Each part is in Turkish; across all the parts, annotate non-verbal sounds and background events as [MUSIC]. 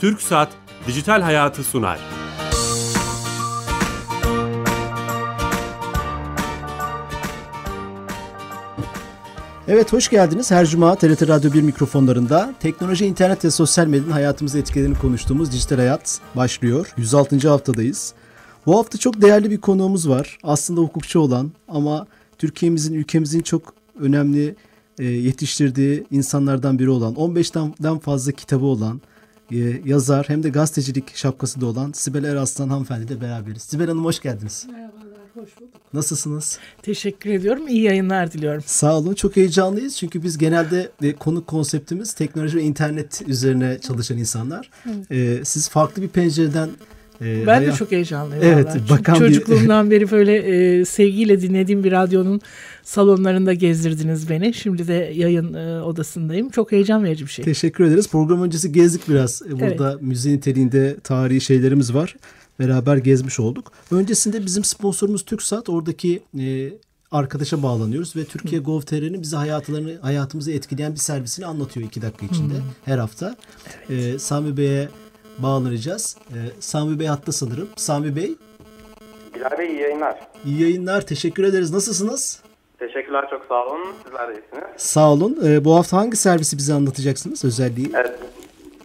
Türk Saat Dijital Hayatı sunar. Evet hoş geldiniz. Her cuma TRT Radyo 1 mikrofonlarında teknoloji, internet ve sosyal medyanın hayatımızı etkilerini konuştuğumuz Dijital Hayat başlıyor. 106. haftadayız. Bu hafta çok değerli bir konuğumuz var. Aslında hukukçu olan ama Türkiye'mizin, ülkemizin çok önemli e, yetiştirdiği insanlardan biri olan, 15'ten fazla kitabı olan, e, yazar hem de gazetecilik şapkası da olan Sibel Eraslan hanımefendi ile beraberiz. Sibel Hanım hoş geldiniz. Merhabalar, hoş bulduk. Nasılsınız? Teşekkür ediyorum. İyi yayınlar diliyorum. Sağ olun. Çok heyecanlıyız. Çünkü biz genelde e, konuk konseptimiz teknoloji ve internet üzerine çalışan insanlar. E, siz farklı bir pencereden ee, ben de çok heyecanlıyım. Evet, bakan çocukluğumdan beri böyle e, sevgiyle dinlediğim bir radyonun salonlarında gezdirdiniz beni. Şimdi de yayın e, odasındayım. Çok heyecan verici bir şey. Teşekkür ederiz. Program öncesi gezdik biraz. E, burada evet. müziğin niteliğinde tarihi şeylerimiz var. Beraber gezmiş olduk. Öncesinde bizim sponsorumuz TürkSat. Oradaki e, arkadaşa bağlanıyoruz ve Türkiye Gov.tr'nin bize hayatlarını hayatımızı etkileyen bir servisini anlatıyor iki dakika içinde hmm. her hafta. Evet. E, Sami Bey'e bağlanacağız. Ee, Sami Bey hatta sanırım. Sami Bey. Bilal Bey iyi yayınlar. İyi yayınlar. Teşekkür ederiz. Nasılsınız? Teşekkürler çok sağ olun. Sizler de iyisiniz. Sağ olun. Ee, bu hafta hangi servisi bize anlatacaksınız özelliği? Evet.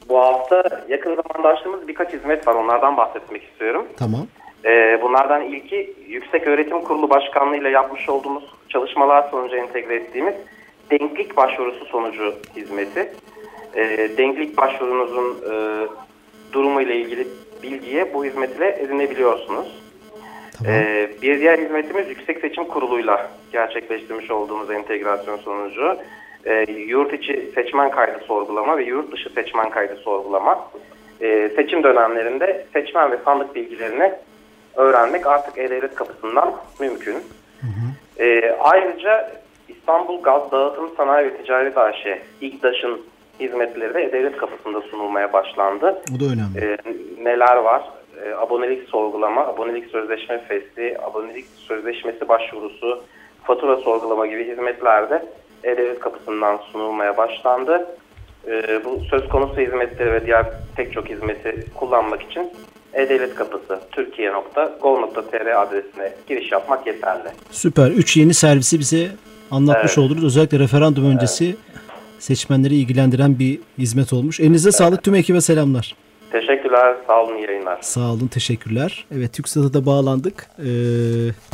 Bu hafta yakın zamanda açtığımız birkaç hizmet var. Onlardan bahsetmek istiyorum. Tamam. Ee, bunlardan ilki Yüksek Öğretim Kurulu Başkanlığı ile yapmış olduğumuz çalışmalar sonucu entegre ettiğimiz denklik başvurusu sonucu hizmeti. Ee, denklik başvurunuzun e, durumu ile ilgili bilgiye bu hizmet ile edinebiliyorsunuz. Tamam. Ee, bir diğer hizmetimiz Yüksek Seçim Kurulu'yla gerçekleştirmiş olduğumuz entegrasyon sonucu e, yurt içi seçmen kaydı sorgulama ve yurt dışı seçmen kaydı sorgulama. E, seçim dönemlerinde seçmen ve sandık bilgilerini öğrenmek artık E-Devlet kapısından mümkün. Hı hı. E, ayrıca İstanbul Gaz Dağıtım Sanayi ve Ticaret AŞ, İGDAŞ'ın hizmetleri de devlet kapısında sunulmaya başlandı. Bu da önemli. E, neler var? E, abonelik sorgulama, abonelik sözleşme fesli, abonelik sözleşmesi başvurusu, fatura sorgulama gibi hizmetler de devlet kapısından sunulmaya başlandı. E, bu söz konusu hizmetleri ve diğer pek çok hizmeti kullanmak için e-Devlet Kapısı türkiye.gov.tr adresine giriş yapmak yeterli. Süper. Üç yeni servisi bize anlatmış evet. oldunuz. Özellikle referandum öncesi evet seçmenleri ilgilendiren bir hizmet olmuş. Elinize evet. sağlık tüm ekibe selamlar. Teşekkürler. Sağ olun yayınlar. Sağ olun. Teşekkürler. Evet TürkSat'a da bağlandık. Ee,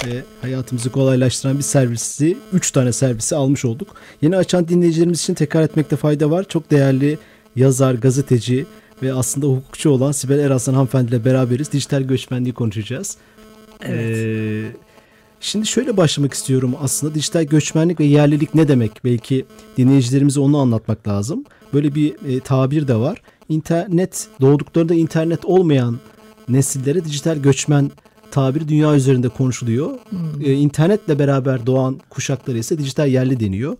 ve hayatımızı kolaylaştıran bir servisi, 3 tane servisi almış olduk. Yeni açan dinleyicilerimiz için tekrar etmekte fayda var. Çok değerli yazar, gazeteci ve aslında hukukçu olan Sibel Eraslan hanımefendiyle beraberiz. Dijital göçmenliği konuşacağız. Evet. Ee, Şimdi şöyle başlamak istiyorum aslında dijital göçmenlik ve yerlilik ne demek? Belki dinleyicilerimize onu anlatmak lazım. Böyle bir e, tabir de var. İnternet doğduklarında internet olmayan nesillere dijital göçmen tabiri dünya üzerinde konuşuluyor. Hmm. E, internetle beraber doğan kuşakları ise dijital yerli deniyor.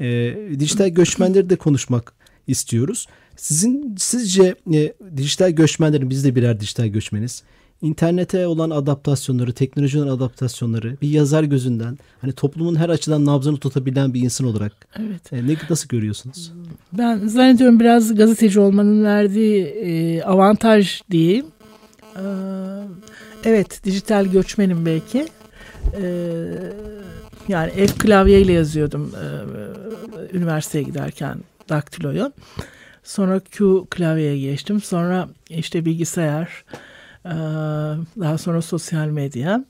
E, dijital göçmenleri de konuşmak istiyoruz. Sizin sizce e, dijital göçmenlerin biz de birer dijital göçmeniz internete olan adaptasyonları, teknolojinin adaptasyonları bir yazar gözünden hani toplumun her açıdan nabzını tutabilen bir insan olarak evet. e, ne nasıl görüyorsunuz? Ben zannediyorum biraz gazeteci olmanın verdiği e, avantaj diyeyim. E, evet, dijital göçmenim belki. E, yani ev klavyeyle yazıyordum e, üniversiteye giderken daktiloyu. Sonra Q klavyeye geçtim. Sonra işte bilgisayar, daha sonra sosyal medya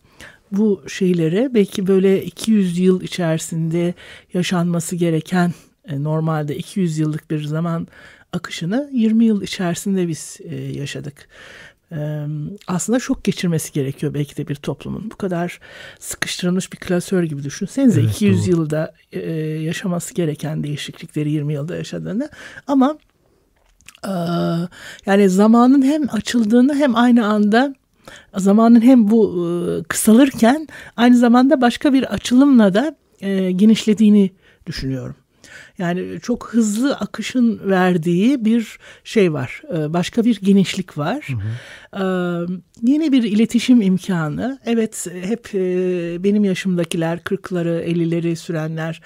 bu şeylere belki böyle 200 yıl içerisinde yaşanması gereken e, normalde 200 yıllık bir zaman akışını 20 yıl içerisinde biz e, yaşadık. Ee, aslında şok geçirmesi gerekiyor belki de bir toplumun. Bu kadar sıkıştırılmış bir klasör gibi düşünsenize evet, 200 doğru. yılda e, yaşaması gereken değişiklikleri 20 yılda yaşadığını ama ee, yani zamanın hem açıldığını hem aynı anda zamanın hem bu e, kısalırken aynı zamanda başka bir açılımla da e, genişlediğini düşünüyorum. Yani çok hızlı akışın verdiği bir şey var. E, başka bir genişlik var. Hı hı. E, yeni bir iletişim imkanı. Evet hep benim yaşımdakiler 40'ları 50'leri sürenler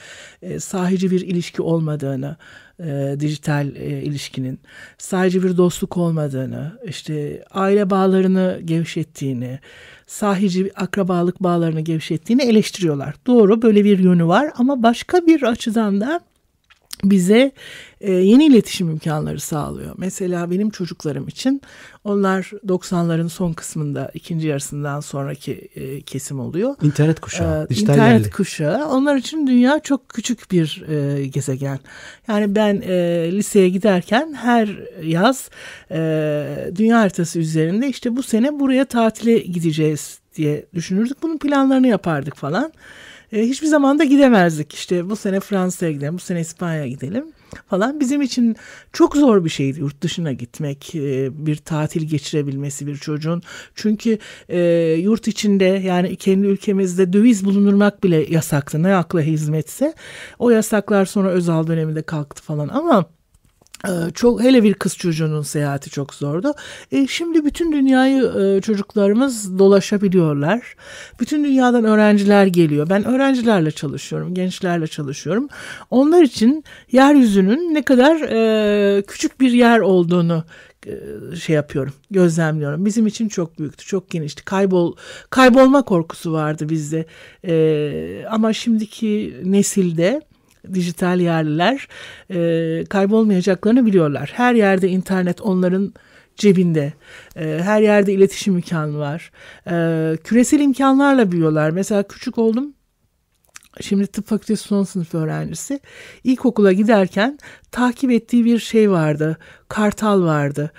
sahici bir ilişki olmadığını e, dijital e, ilişkinin sadece bir dostluk olmadığını, işte aile bağlarını gevşettiğini, sahici akrabalık bağlarını gevşettiğini eleştiriyorlar. Doğru böyle bir yönü var ama başka bir açıdan da bize e, yeni iletişim imkanları sağlıyor. Mesela benim çocuklarım için onlar 90'ların son kısmında ikinci yarısından sonraki e, kesim oluyor. İnternet kuşağı, ee, dijital İnternet yerli. kuşağı. Onlar için dünya çok küçük bir e, gezegen. Yani ben e, liseye giderken her yaz e, dünya haritası üzerinde işte bu sene buraya tatile gideceğiz diye düşünürdük. Bunun planlarını yapardık falan. E, hiçbir zaman da gidemezdik. İşte bu sene Fransa'ya gidelim, bu sene İspanya'ya gidelim falan. Bizim için çok zor bir şeydi yurt dışına gitmek, e, bir tatil geçirebilmesi bir çocuğun. Çünkü e, yurt içinde yani kendi ülkemizde döviz bulundurmak bile yasaktı. Ne akla hizmetse. O yasaklar sonra Özal döneminde kalktı falan ama çok hele bir kız çocuğunun seyahati çok zordu. E, şimdi bütün dünyayı e, çocuklarımız dolaşabiliyorlar. Bütün dünyadan öğrenciler geliyor. Ben öğrencilerle çalışıyorum, gençlerle çalışıyorum. Onlar için yeryüzünün ne kadar e, küçük bir yer olduğunu e, şey yapıyorum, gözlemliyorum. Bizim için çok büyüktü, çok genişti. Kaybol kaybolma korkusu vardı bizde. E, ama şimdiki nesilde dijital yerliler e, kaybolmayacaklarını biliyorlar. Her yerde internet onların cebinde. E, her yerde iletişim imkanı var. E, küresel imkanlarla büyüyorlar. Mesela küçük oğlum Şimdi tıp fakültesi son sınıf öğrencisi. İlkokula giderken takip ettiği bir şey vardı. Kartal vardı.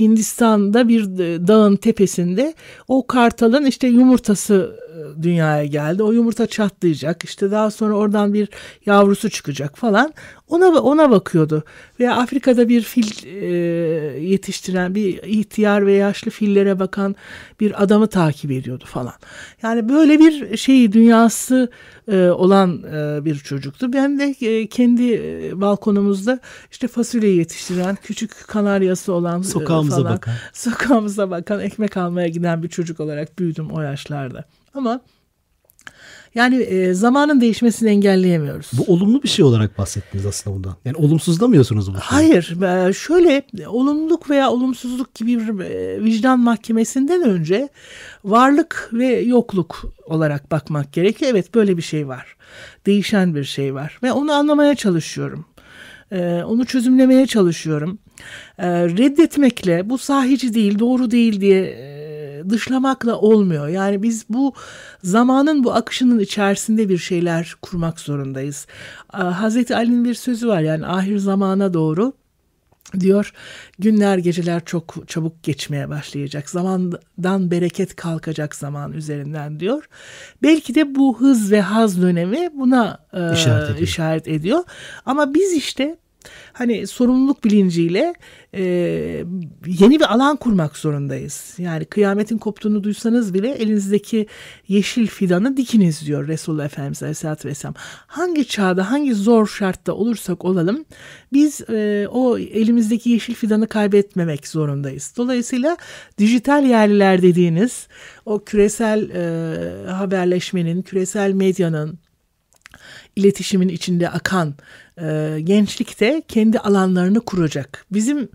Hindistan'da bir dağın tepesinde o kartalın işte yumurtası e, dünyaya geldi. O yumurta çatlayacak. İşte daha sonra oradan bir yavrusu çıkacak falan. Ona ona bakıyordu. Veya Afrika'da bir fil e, yetiştiren bir ihtiyar ve yaşlı fillere bakan bir adamı takip ediyordu falan. Yani böyle bir şey dünyası e, olan e, bir çocuktu. Ben de e, kendi e, balkonumuzda işte fasulye yetiştiren küçük kanaryası olan e, sokağımıza falan, bakan [LAUGHS] sokağımıza bakan ekmek almaya giden bir çocuk olarak büyüdüm o yaşlarda. Ama yani e, zamanın değişmesini engelleyemiyoruz. Bu olumlu bir şey olarak bahsettiniz aslında bundan. Yani olumsuzlamıyorsunuz bu şeyi. Hayır. E, şöyle olumluluk veya olumsuzluk gibi bir e, vicdan mahkemesinden önce varlık ve yokluk olarak bakmak gerekiyor. Evet böyle bir şey var. Değişen bir şey var ve onu anlamaya çalışıyorum. E, onu çözümlemeye çalışıyorum. E, reddetmekle bu sahici değil, doğru değil diye e, dışlamakla olmuyor. Yani biz bu zamanın bu akışının içerisinde bir şeyler kurmak zorundayız. Hazreti Ali'nin bir sözü var yani ahir zamana doğru diyor günler geceler çok çabuk geçmeye başlayacak zamandan bereket kalkacak zaman üzerinden diyor belki de bu hız ve haz dönemi buna işaret ediyor, işaret ediyor. ama biz işte hani sorumluluk bilinciyle e, yeni bir alan kurmak zorundayız. Yani kıyametin koptuğunu duysanız bile elinizdeki yeşil fidanı dikiniz diyor Resulullah Efendimiz Aleyhisselatü Vesselam. Hangi çağda hangi zor şartta olursak olalım biz e, o elimizdeki yeşil fidanı kaybetmemek zorundayız. Dolayısıyla dijital yerliler dediğiniz o küresel e, haberleşmenin, küresel medyanın, iletişimin içinde akan e, gençlik de kendi alanlarını kuracak. Bizim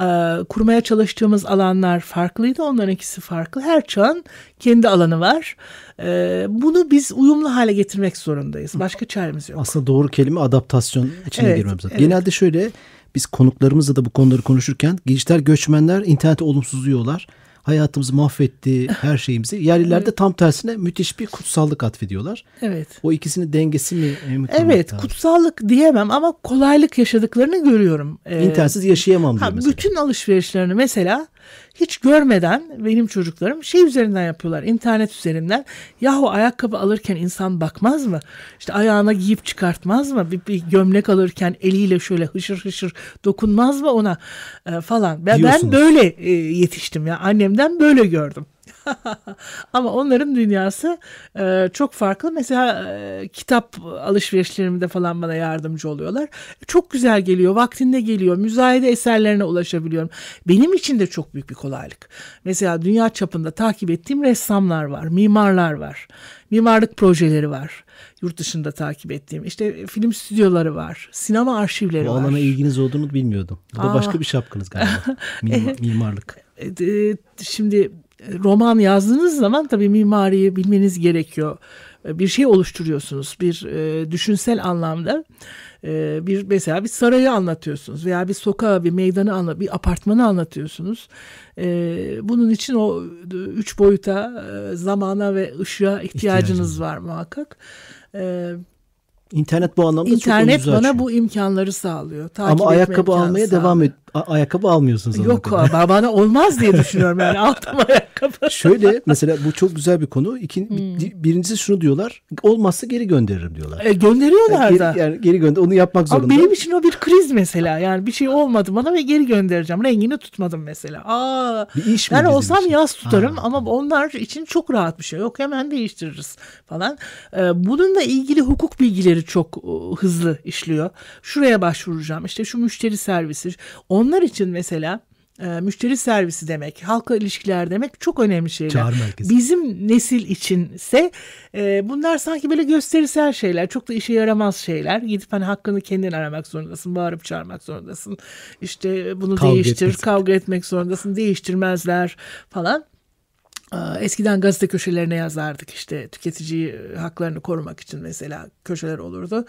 e, kurmaya çalıştığımız alanlar farklıydı. Onların ikisi farklı. Her çağın kendi alanı var. E, bunu biz uyumlu hale getirmek zorundayız. Başka çaremiz yok. Aslında doğru kelime adaptasyon içine evet, girmemiz lazım. Evet. Genelde şöyle biz konuklarımızla da bu konuları konuşurken dijital göçmenler interneti olumsuzluyorlar hayatımızı mahvetti, her şeyimizi. Yerlilerde tam tersine müthiş bir kutsallık atfediyorlar. Evet. O ikisinin dengesi mi? mi evet, lazım? kutsallık diyemem ama kolaylık yaşadıklarını görüyorum. Ee, İnternetsiz yaşayamam diyor ha, mesela. Bütün alışverişlerini mesela hiç görmeden benim çocuklarım şey üzerinden yapıyorlar. internet üzerinden. Yahu ayakkabı alırken insan bakmaz mı? İşte ayağına giyip çıkartmaz mı? Bir, bir gömlek alırken eliyle şöyle hışır hışır dokunmaz mı ona e, falan. Ben, ben böyle e, yetiştim ya. Annemden böyle gördüm. [LAUGHS] Ama onların dünyası e, çok farklı. Mesela e, kitap alışverişlerimde falan bana yardımcı oluyorlar. Çok güzel geliyor, vaktinde geliyor. Müzayede eserlerine ulaşabiliyorum. Benim için de çok büyük bir kolaylık. Mesela dünya çapında takip ettiğim ressamlar var, mimarlar var. Mimarlık projeleri var. Yurt dışında takip ettiğim. İşte film stüdyoları var. Sinema arşivleri Bu var. alana ilginiz olduğunu bilmiyordum. Bu da Aa. başka bir şapkınız galiba. [LAUGHS] Mimar- mimarlık. E, e, Şimdi roman yazdığınız zaman tabii mimariyi bilmeniz gerekiyor. E, Bir şey oluşturuyorsunuz. Bir e, düşünsel anlamda e, bir mesela bir sarayı anlatıyorsunuz veya bir sokağı, bir meydanı anla, bir apartmanı anlatıyorsunuz. E, bunun için o üç boyuta, e, zamana ve ışığa ihtiyacınız İhtiyacınız var muhakkak. E, İnternet bu anlamda çok İnternet önünüzü bana açıyor. bu imkanları sağlıyor. Takip Ama ayakkabı almaya sağlıyor. devam et. Ayakkabı almıyorsunuz. Yok kadarıyla. bana olmaz diye düşünüyorum yani [LAUGHS] aldım ayakkabı. Şöyle mesela bu çok güzel bir konu. İkin, Hmm. bir- birincisi şunu diyorlar. Olmazsa geri gönderirim diyorlar. E, gönderiyorlar geri, da. yani geri gönder. Onu yapmak Ama zorunda. benim için o bir kriz mesela. Yani bir şey olmadı bana ve geri göndereceğim. Rengini tutmadım mesela. Aa, Bir iş mi ben olsam için? yaz tutarım Ha, ama onlar için çok rahat bir şey. Yok hemen değiştiririz falan. Ee, bununla ilgili hukuk bilgileri çok e, hızlı işliyor. Şuraya başvuracağım. İşte şu müşteri servisi. Onlar için mesela e, müşteri servisi demek, halkla ilişkiler demek çok önemli şeyler. Çağrı merkezi. Bizim nesil içinse e, bunlar sanki böyle gösterisel şeyler. Çok da işe yaramaz şeyler. Gidip hani hakkını kendin aramak zorundasın. Bağırıp çağırmak zorundasın. İşte bunu Kavga değiştir, etmek. kavga etmek zorundasın. Değiştirmezler falan. Aa, Eskiden gazete köşelerine yazardık işte tüketici e, haklarını korumak için mesela köşeler olurdu.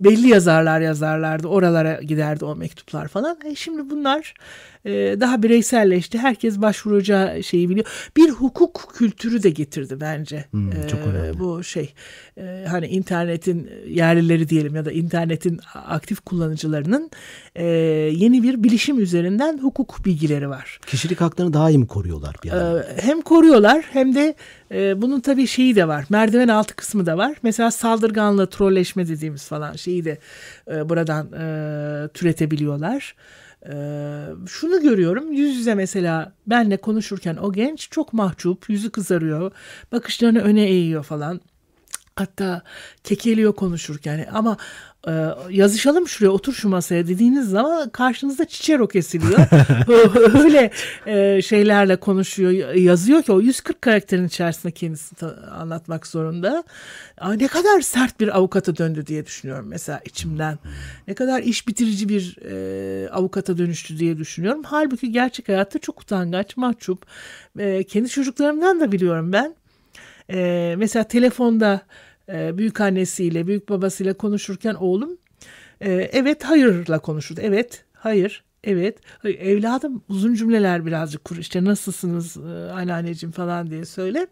Belli yazarlar yazarlardı oralara giderdi o mektuplar falan. E şimdi bunlar e, daha bireyselleşti. Herkes başvuracağı şeyi biliyor. Bir hukuk kültürü de getirdi bence. Hmm, çok E, önemli. Bu şey hani internetin yerlileri diyelim ya da internetin aktif kullanıcılarının e, yeni bir bilişim üzerinden hukuk bilgileri var. Kişilik haklarını daha iyi mi koruyorlar bir? Ee, hem koruyorlar hem de e, bunun tabii şeyi de var. Merdiven altı kısmı da var. Mesela saldırganlığı, trolleşme dediğimiz falan şeyi de e, buradan e, türetebiliyorlar. E, şunu görüyorum yüz yüze mesela benle konuşurken o genç çok mahcup, yüzü kızarıyor, bakışlarını öne eğiyor falan. Hatta kekeliyor konuşurken ama e, yazışalım şuraya otur şu masaya dediğiniz zaman karşınızda çiçero kesiliyor. [LAUGHS] Öyle e, şeylerle konuşuyor yazıyor ki o 140 karakterin içerisinde kendisini anlatmak zorunda. Aa, ne kadar sert bir avukata döndü diye düşünüyorum mesela içimden. Ne kadar iş bitirici bir e, avukata dönüştü diye düşünüyorum. Halbuki gerçek hayatta çok utangaç, mahcup. E, kendi çocuklarımdan da biliyorum ben. Ee, mesela telefonda e, büyük annesiyle, büyük babasıyla konuşurken oğlum e, evet hayırla konuşurdu. Evet, hayır, evet. Evladım uzun cümleler birazcık kur. İşte nasılsınız e, anneanneciğim falan diye söyle.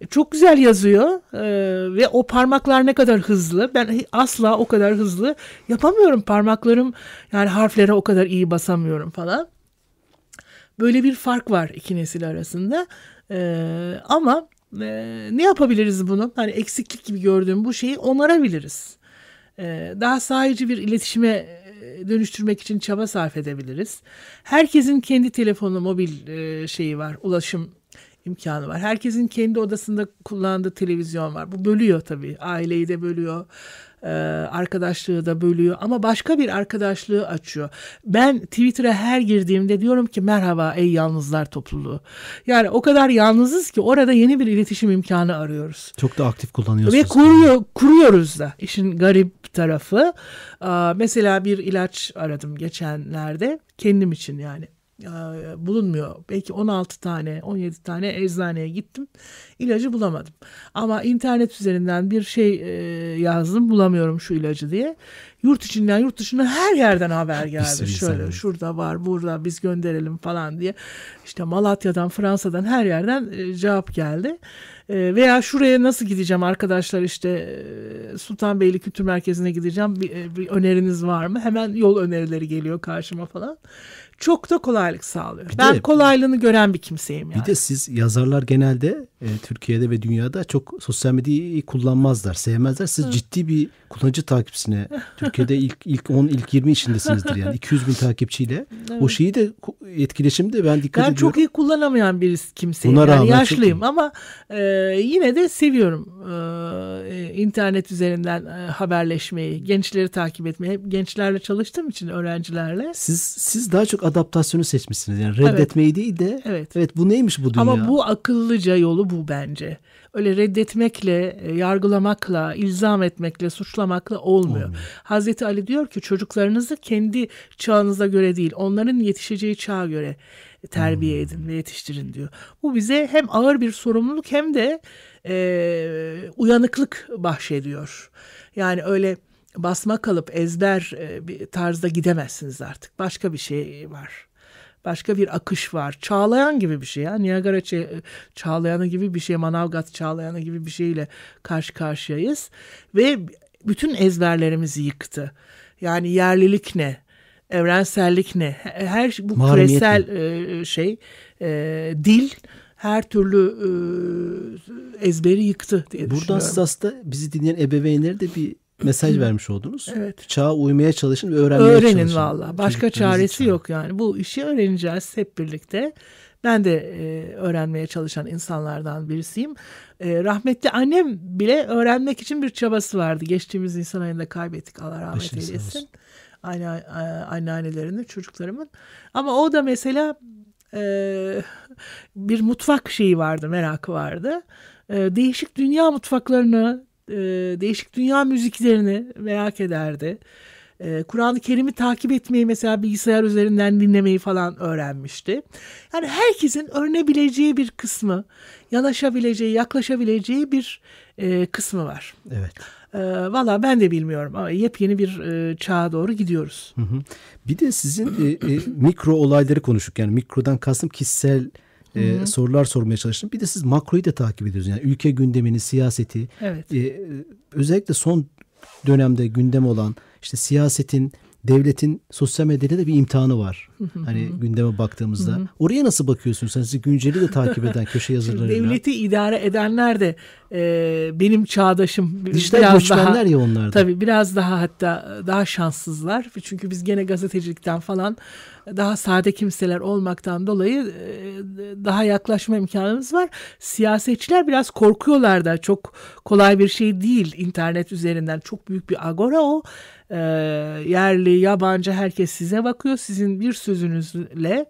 E, Çok güzel yazıyor e, ve o parmaklar ne kadar hızlı. Ben asla o kadar hızlı yapamıyorum. Parmaklarım yani harflere o kadar iyi basamıyorum falan. Böyle bir fark var iki nesil arasında. Ee, ama e, ne yapabiliriz bunu? Hani eksiklik gibi gördüğüm bu şeyi onarabiliriz. Ee, daha sahici bir iletişime e, dönüştürmek için çaba sarf edebiliriz. Herkesin kendi telefonu, mobil e, şeyi var, ulaşım imkanı var. Herkesin kendi odasında kullandığı televizyon var. Bu bölüyor tabii. Aileyi de bölüyor. E, arkadaşlığı da bölüyor ama başka bir arkadaşlığı açıyor. Ben Twitter'a her girdiğimde diyorum ki merhaba ey yalnızlar topluluğu. Yani o kadar yalnızız ki orada yeni bir iletişim imkanı arıyoruz. Çok da aktif kullanıyorsunuz. Ve kuruyor, kuruyoruz da işin garip tarafı. Mesela bir ilaç aradım geçenlerde kendim için yani. Bulunmuyor. Belki 16 tane, 17 tane eczaneye gittim. İlacı bulamadım. Ama internet üzerinden bir şey e, yazdım. Bulamıyorum şu ilacı diye. Yurt içinden, yurt dışından her yerden haber geldi. Şöyle var. şurada var, burada biz gönderelim falan diye. İşte Malatya'dan, Fransa'dan her yerden e, cevap geldi. E, veya şuraya nasıl gideceğim arkadaşlar işte e, Sultanbeyli Kültür Merkezi'ne gideceğim bir, e, bir öneriniz var mı? Hemen yol önerileri geliyor karşıma falan. Çok da kolaylık sağlıyor. Bir ben de- kolaylığını gören bir kimseyim yani. Bir de siz yazarlar genelde e, Türkiye'de ve dünyada çok sosyal medyayı kullanmazlar, sevmezler. Siz ciddi bir kullanıcı takipçisine Türkiye'de ilk ilk 10 ilk 20 içindesinizdir yani 200 bin takipçiyle. O şeyi de etkileşimde ben dikkat ben ediyorum. çok iyi kullanamayan birisi kimseyim. Buna yani çok yaşlıyım ama e, yine de seviyorum e, internet üzerinden e, haberleşmeyi, gençleri takip etmeyi. Hep gençlerle çalıştığım için öğrencilerle. Siz siz daha çok adaptasyonu seçmişsiniz. Yani reddetmeyi değil de Evet. evet bu neymiş bu dünya? Ama bu akıllıca yolu bu bence. Öyle reddetmekle, e, yargılamakla, ilzam etmekle, suçlamakla olmuyor. Hazreti Ali diyor ki çocuklarınızı kendi çağınıza göre değil, onların yetişeceği çağa göre terbiye edin ve yetiştirin diyor. Bu bize hem ağır bir sorumluluk hem de e, uyanıklık bahşediyor. Yani öyle basma kalıp ezber e, bir tarzda gidemezsiniz artık. Başka bir şey var. Başka bir akış var. Çağlayan gibi bir şey ya. Niagara Çağlayanı gibi bir şey. Manavgat Çağlayanı gibi bir şeyle karşı karşıyayız. Ve bütün ezberlerimizi yıktı. Yani yerlilik ne? Evrensellik ne? Her şey- bu Mahremiyet küresel e, şey e, dil her türlü e, ezberi yıktı diye Buradan siz aslında bizi dinleyen ebeveynlere de bir mesaj vermiş oldunuz. Evet. Çağa uymaya çalışın ve öğrenmeye çalışın. Öğrenin valla. Başka çaresi çağırın. yok yani. Bu işi öğreneceğiz hep birlikte. Ben de e, öğrenmeye çalışan insanlardan birisiyim. E, rahmetli annem bile öğrenmek için bir çabası vardı. Geçtiğimiz Nisan ayında kaybettik Allah rahmet sağ eylesin. Anne, anneannelerini, çocuklarımın. Ama o da mesela e, bir mutfak şeyi vardı, merakı vardı. E, değişik dünya mutfaklarını, e, değişik dünya müziklerini merak ederdi. E, Kur'an-ı Kerim'i takip etmeyi mesela bilgisayar üzerinden dinlemeyi falan öğrenmişti. Yani herkesin öğrenebileceği bir kısmı, yanaşabileceği, yaklaşabileceği bir e, kısmı var. Evet. E, Valla ben de bilmiyorum ama yepyeni bir e, çağa doğru gidiyoruz. Hı hı. Bir de sizin e, e, mikro olayları konuştuk. Yani mikrodan kastım kişisel e, sorular sormaya çalıştım. Bir de siz makroyu da takip ediyorsunuz. Yani ülke gündemini, siyaseti. Evet. E, özellikle son dönemde gündem olan işte siyasetin, devletin sosyal medyada da bir imtihanı var. hani gündeme baktığımızda. Oraya nasıl bakıyorsunuz? Sen sizi günceli de takip eden [LAUGHS] köşe Şimdi yazarlarıyla. devleti idare edenler de e, benim çağdaşım Dijital biraz daha ya onlar da. tabii biraz daha hatta daha şanssızlar çünkü biz gene gazetecilikten falan daha sade kimseler olmaktan dolayı e, daha yaklaşma imkanımız var. Siyasetçiler biraz korkuyorlar da çok kolay bir şey değil internet üzerinden çok büyük bir agora o E, yerli yabancı herkes size bakıyor. Sizin bir sözünüzle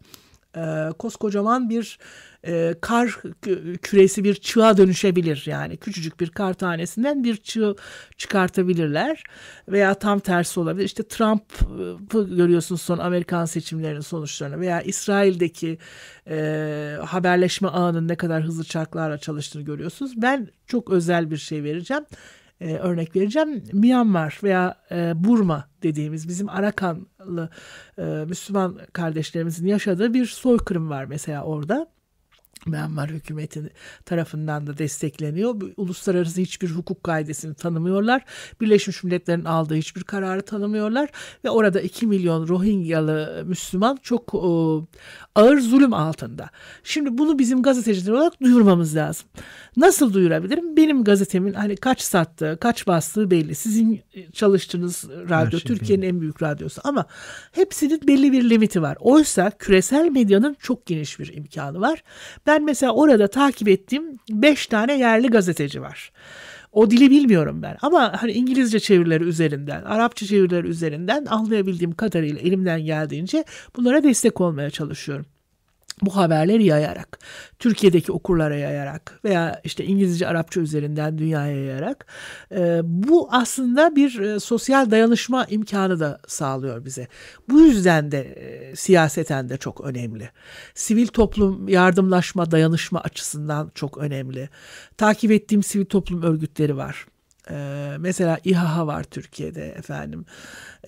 e, koskocaman bir e, kar kü- küresi bir çığa dönüşebilir. Yani küçücük bir kar tanesinden bir çığ çıkartabilirler. Veya tam tersi olabilir. İşte Trump'ı görüyorsunuz son Amerikan seçimlerinin sonuçlarını. Veya İsrail'deki e, haberleşme ağının ne kadar hızlı çarklarla çalıştığını görüyorsunuz. Ben çok özel bir şey vereceğim e, örnek vereceğim. Myanmar veya e, Burma dediğimiz bizim Arakanlı e, Müslüman kardeşlerimizin yaşadığı bir soykırım var mesela orada. Myanmar hükümeti tarafından da destekleniyor. Uluslararası hiçbir hukuk kaidesini tanımıyorlar. Birleşmiş Milletler'in aldığı hiçbir kararı tanımıyorlar. Ve orada 2 milyon Rohingyalı Müslüman çok e, ağır zulüm altında. Şimdi bunu bizim gazeteciler olarak duyurmamız lazım. Nasıl duyurabilirim? Benim gazetemin hani kaç sattığı, kaç bastığı belli. Sizin çalıştığınız radyo şey Türkiye'nin en büyük radyosu ama hepsinin belli bir limiti var. Oysa küresel medyanın çok geniş bir imkanı var. Ben mesela orada takip ettiğim 5 tane yerli gazeteci var. O dili bilmiyorum ben ama hani İngilizce çevirileri üzerinden, Arapça çevirileri üzerinden anlayabildiğim kadarıyla elimden geldiğince bunlara destek olmaya çalışıyorum bu haberleri yayarak, Türkiye'deki okurlara yayarak veya işte İngilizce, Arapça üzerinden dünyaya yayarak e, bu aslında bir e, sosyal dayanışma imkanı da sağlıyor bize. Bu yüzden de e, siyaseten de çok önemli. Sivil toplum yardımlaşma, dayanışma açısından çok önemli. Takip ettiğim sivil toplum örgütleri var. Ee, mesela İHA var Türkiye'de efendim.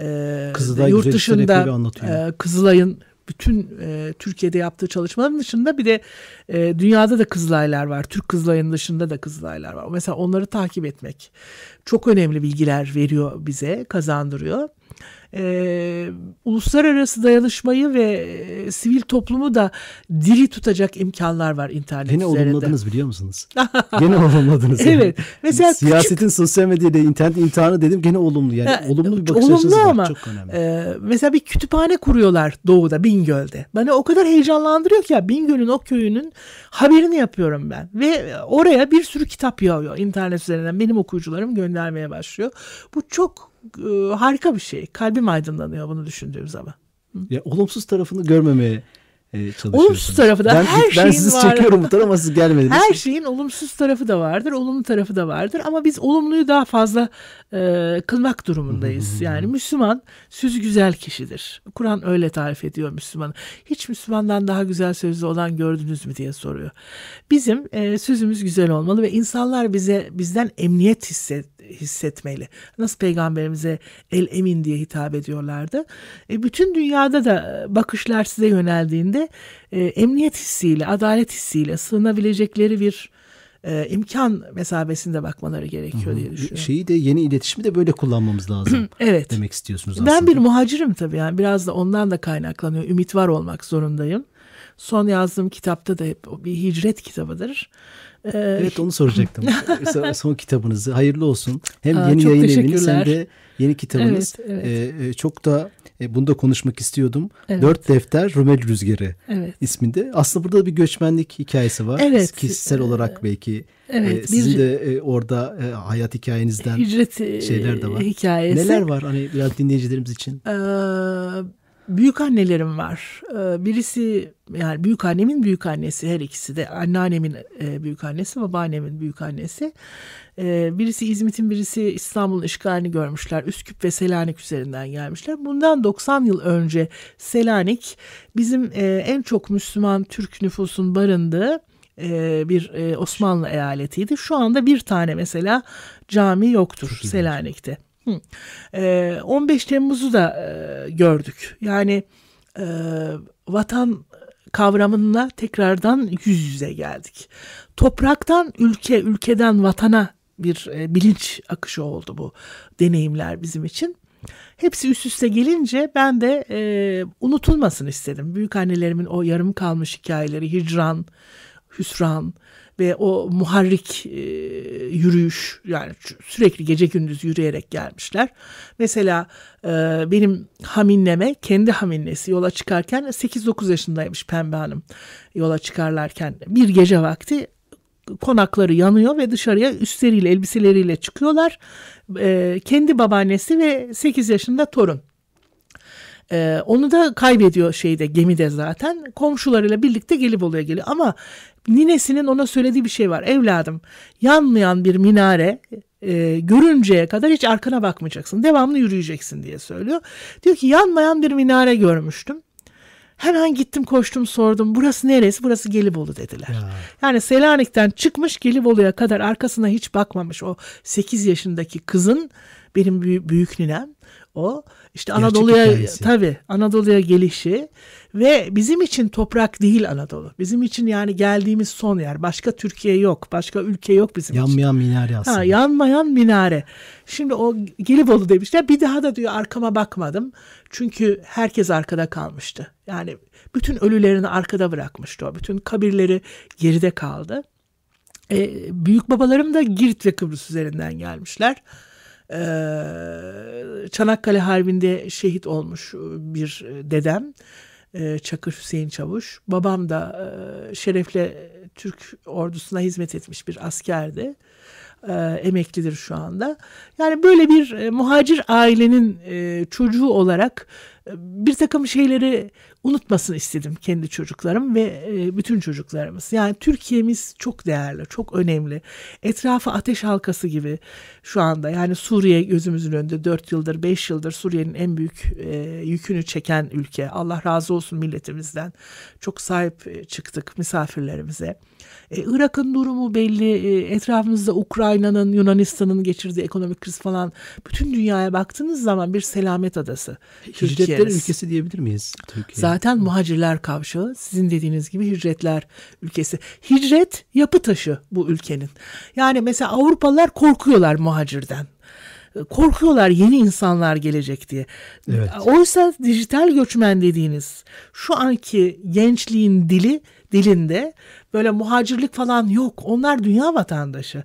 Ee, Kızılay yurt dışında e, Kızılay'ın bütün e, Türkiye'de yaptığı çalışmaların dışında bir de e, dünyada da Kızılaylar var. Türk Kızılay'ın dışında da Kızılaylar var. Mesela onları takip etmek çok önemli bilgiler veriyor bize, kazandırıyor e, uluslararası dayanışmayı ve e, sivil toplumu da diri tutacak imkanlar var internet Gene üzerinde. olumladınız biliyor musunuz? [LAUGHS] gene olumladınız. yani. Evet. Mesela Siyasetin sosyal medyada internet imtihanı dedim gene olumlu yani. Ha, olumlu bir bakış olumlu açısı var. ama, Çok önemli. e, mesela bir kütüphane kuruyorlar doğuda Bingöl'de. Beni o kadar heyecanlandırıyor ki ya Bingöl'ün o köyünün haberini yapıyorum ben. Ve oraya bir sürü kitap yağıyor internet üzerinden. Benim okuyucularım göndermeye başlıyor. Bu çok e, harika bir şey. Kalbim aydınlanıyor bunu düşündüğüm zaman. Ya, olumsuz tarafını görmemeye e. Olumsuz tarafı da ben, her ben şeyin sizi var. çekiyorum bu tarafa siz gelmediniz. Her şeyin olumsuz tarafı da vardır, olumlu tarafı da vardır ama biz olumluyu daha fazla e, kılmak durumundayız. Yani Müslüman sözü güzel kişidir. Kur'an öyle tarif ediyor Müslümanı. Hiç Müslümandan daha güzel sözlü olan gördünüz mü diye soruyor. Bizim e, sözümüz güzel olmalı ve insanlar bize bizden emniyet hisset, hissetmeli. Nasıl peygamberimize el emin diye hitap ediyorlardı. E, bütün dünyada da bakışlar size yöneldiğinde e, emniyet hissiyle, adalet hissiyle sığınabilecekleri bir e, imkan mesabesinde bakmaları gerekiyor diye düşünüyorum. Şeyi de yeni iletişimi de böyle kullanmamız lazım. [CLEARS THROAT] Evet. Demek istiyorsunuz aslında. Ben bir muhacirim tabii yani biraz da ondan da kaynaklanıyor. Ümit var olmak zorundayım. Son yazdığım kitapta da hep o bir hicret kitabıdır. Ee, Evet onu soracaktım. [LAUGHS] son, kitabınızı hayırlı olsun. Hem Aa, yeni yayın eviniz hem de yeni kitabınız. Evet, Ee, e, çok da e, bunu da konuşmak istiyordum. Evet. Dört Defter Rumeli Rüzgarı Evet. isminde. Aslında burada bir göçmenlik hikayesi var. Evet. Kişisel olarak belki evet, e, sizin bir- de e, orada e, hayat hikayenizden hicret e, şeyler de var. hikayesi. neler var hani biraz dinleyicilerimiz için? Ee, büyük annelerim var. Ee, birisi yani büyük annemin büyük annesi her ikisi de anneannemin e, büyük annesi, babaannemin büyük annesi. Ee, birisi İzmit'in birisi İstanbul'un işgalini görmüşler. Üsküp ve Selanik üzerinden gelmişler. Bundan 90 yıl önce Selanik bizim e, en çok Müslüman Türk nüfusun barındığı e, bir Osmanlı eyaletiydi. Şu anda bir tane mesela cami yoktur Selanik'te. Hı. Ee, 15 Temmuz'u da e, gördük. Yani e, vatan kavramına tekrardan yüz yüze geldik. Topraktan ülke, ülkeden vatana bir e, bilinç akışı oldu bu deneyimler bizim için. Hepsi üst üste gelince ben de e, unutulmasın istedim. Büyük annelerimin o yarım kalmış hikayeleri, hicran, hüsran ve o muharrik e, yürüyüş yani sürekli gece gündüz yürüyerek gelmişler. Mesela e, benim haminneme kendi haminnesi yola çıkarken 8-9 yaşındaymış Pembe Hanım yola çıkarlarken bir gece vakti konakları yanıyor ve dışarıya üstleriyle elbiseleriyle çıkıyorlar. E, kendi babaannesi ve 8 yaşında torun. Ee, onu da kaybediyor şeyde gemide zaten. Komşularıyla birlikte Gelibolu'ya geliyor. Ama ninesinin ona söylediği bir şey var. Evladım yanmayan bir minare e, görünceye kadar hiç arkana bakmayacaksın. Devamlı yürüyeceksin diye söylüyor. Diyor ki yanmayan bir minare görmüştüm. Hemen gittim koştum sordum. Burası neresi? Burası Gelibolu dediler. Ya. Yani Selanik'ten çıkmış Gelibolu'ya kadar arkasına hiç bakmamış o 8 yaşındaki kızın benim büyük, büyük ninem o işte Gerçek Anadolu'ya hikayesi. tabii Anadolu'ya gelişi ve bizim için toprak değil Anadolu. Bizim için yani geldiğimiz son yer. Başka Türkiye yok. Başka ülke yok bizim için. Yanmayan minare aslında. Ha, yanmayan minare. Şimdi o Gelibolu demişler. Bir daha da diyor arkama bakmadım. Çünkü herkes arkada kalmıştı. Yani bütün ölülerini arkada bırakmıştı o. Bütün kabirleri geride kaldı. E, büyük babalarım da Girit ve Kıbrıs üzerinden gelmişler. E, Çanakkale Harbi'nde şehit olmuş bir dedem. e, Çakır Hüseyin Çavuş. Babam da e, şerefle Türk ordusuna hizmet etmiş bir askerdi. E, emeklidir şu anda. Yani böyle bir muhacir ailenin çocuğu olarak bir takım şeyleri unutmasın istedim kendi çocuklarım ve e, bütün çocuklarımız. Yani Türkiye'miz çok değerli, çok önemli. Etrafı ateş halkası gibi şu anda. Yani Suriye gözümüzün önünde 4 yıldır, 5 yıldır Suriye'nin en büyük e, yükünü çeken ülke. Allah razı olsun milletimizden. Çok sahip e, çıktık misafirlerimize. E, Irak'ın durumu belli. E, etrafımızda Ukrayna'nın, Yunanistan'ın geçirdiği ekonomik kriz falan. Bütün dünyaya baktığınız zaman bir selamet adası. Hicretler ülkesi diyebilir miyiz Türkiye? Zaten muhacirler kavşağı sizin dediğiniz gibi hicretler ülkesi. Hicret yapı taşı bu ülkenin. Yani mesela Avrupalılar korkuyorlar muhacirden. korkuyorlar yeni insanlar gelecek diye. Evet. Oysa dijital göçmen dediğiniz şu anki gençliğin dili dilinde böyle muhacirlik falan yok. Onlar dünya vatandaşı.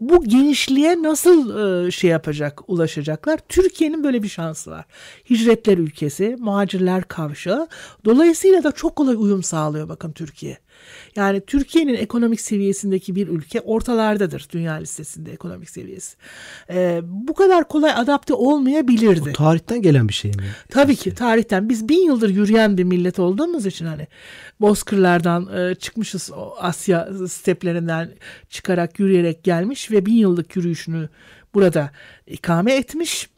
Bu genişliğe nasıl e, şey yapacak, ulaşacaklar? Türkiye'nin böyle bir şansı var. Hicretler ülkesi, muhacirler kavşağı. Dolayısıyla da çok kolay uyum sağlıyor bakın Türkiye. Yani Türkiye'nin ekonomik seviyesindeki bir ülke ortalardadır dünya listesinde ekonomik seviyesi. Ee, bu kadar kolay adapte olmayabilirdi. O tarihten gelen bir şey mi? Tabii ki tarihten biz bin yıldır yürüyen bir millet olduğumuz için hani bozkırlardan e, çıkmışız Asya steplerinden çıkarak yürüyerek gelmiş ve bin yıllık yürüyüşünü burada ikame etmiş.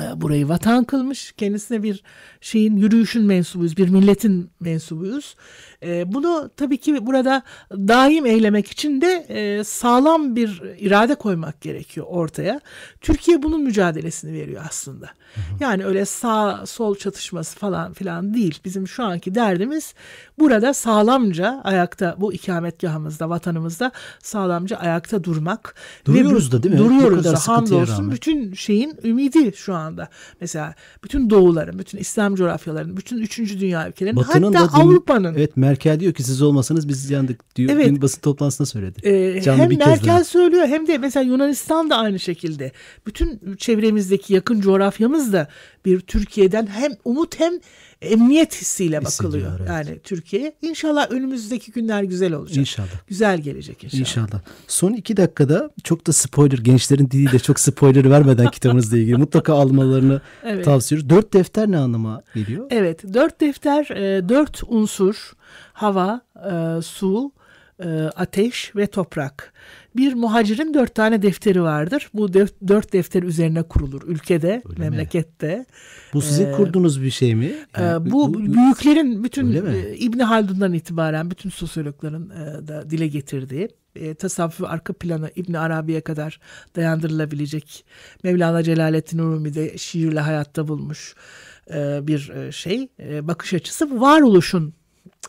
E, burayı vatan kılmış. Kendisine bir şeyin yürüyüşün mensubuyuz, bir milletin mensubuyuz. E, bunu tabii ki burada daim eylemek için de e, sağlam bir irade koymak gerekiyor ortaya. Türkiye bunun mücadelesini veriyor aslında. Yani öyle sağ sol çatışması falan filan değil. Bizim şu anki derdimiz burada sağlamca ayakta bu ikametgahımızda, vatanımızda sağlamca ayakta durmak. Duruyoruz Ve, da değil mi? Duruyoruz da hamdolsun. Bütün şeyin ümidi şu anda. Mesela bütün doğuların, bütün İslam coğrafyalarının, bütün üçüncü dünya ülkelerinin Batı'nın hatta Avrupa'nın. Evet Merkel diyor ki siz olmasanız biz yandık diyor. Evet. Dün basın toplantısında söyledi. Ee, Canlı hem bir Merkel daha. söylüyor hem de mesela Yunanistan da aynı şekilde. Bütün çevremizdeki yakın coğrafyamız da bir Türkiye'den hem umut hem emniyet hissiyle bakılıyor. Evet. Yani Türkiye. İnşallah önümüzdeki günler güzel olacak. İnşallah. Güzel gelecek inşallah. İnşallah. Son iki dakikada çok da spoiler, gençlerin diliyle çok spoiler vermeden [LAUGHS] kitabınızla ilgili mutlaka almalarını evet. tavsiye ediyoruz. Dört defter ne anlama geliyor? Evet. Dört defter, e, dört unsur. Hava, e, su, ateş ve toprak. Bir muhacirin dört tane defteri vardır. Bu def, dört defter üzerine kurulur ülkede, Öyle memlekette. Mi? Bu sizin ee, kurduğunuz bir şey mi? E, yani, bu, bu büyüklerin bütün e, İbn Haldun'dan itibaren bütün sosyologların e, da dile getirdiği e, tasavvufu arka planı İbn Arabi'ye kadar dayandırılabilecek Mevlana Celaleddin Rumi'de şiirle hayatta bulmuş e, bir e, şey e, bakış açısı varoluşun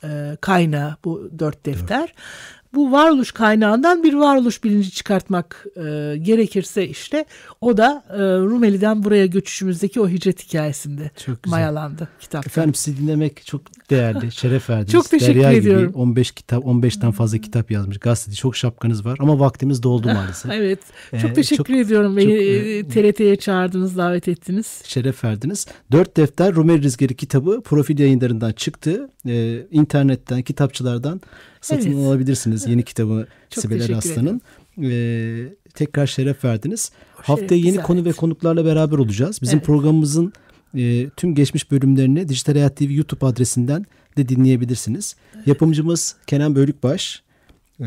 e, kaynağı bu dört defter. Evet bu varoluş kaynağından bir varoluş bilinci çıkartmak e, gerekirse işte o da e, Rumeli'den buraya göçüşümüzdeki o hicret hikayesinde çok güzel. mayalandı kitap. Efendim sizi dinlemek çok değerli, [LAUGHS] şeref verdiniz. çok teşekkür Derya ediyorum. Gibi 15 kitap, 15'ten fazla kitap yazmış. Gazeteci çok şapkanız var ama vaktimiz doldu maalesef. [LAUGHS] evet. Çok ee, teşekkür çok, ediyorum. Beni e, TRT'ye çağırdınız, davet ettiniz. Şeref verdiniz. Dört defter Rumeli Rüzgarı kitabı Profil yayınlarından çıktı. Ee, internetten, kitapçılardan satın evet. alabilirsiniz yeni kitabı Sibel Eraslan'ın. Ee, tekrar şeref verdiniz. O Haftaya yeni konu evet. ve konuklarla beraber olacağız. Bizim evet. programımızın e, tüm geçmiş bölümlerini Dijital Hayat TV YouTube adresinden de dinleyebilirsiniz. Evet. Yapımcımız Kenan Bölükbaş, e,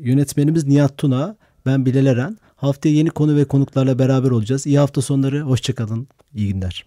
yönetmenimiz Nihat Tuna, ben Bilal Eren. Haftaya yeni konu ve konuklarla beraber olacağız. İyi hafta sonları, hoşçakalın, iyi günler.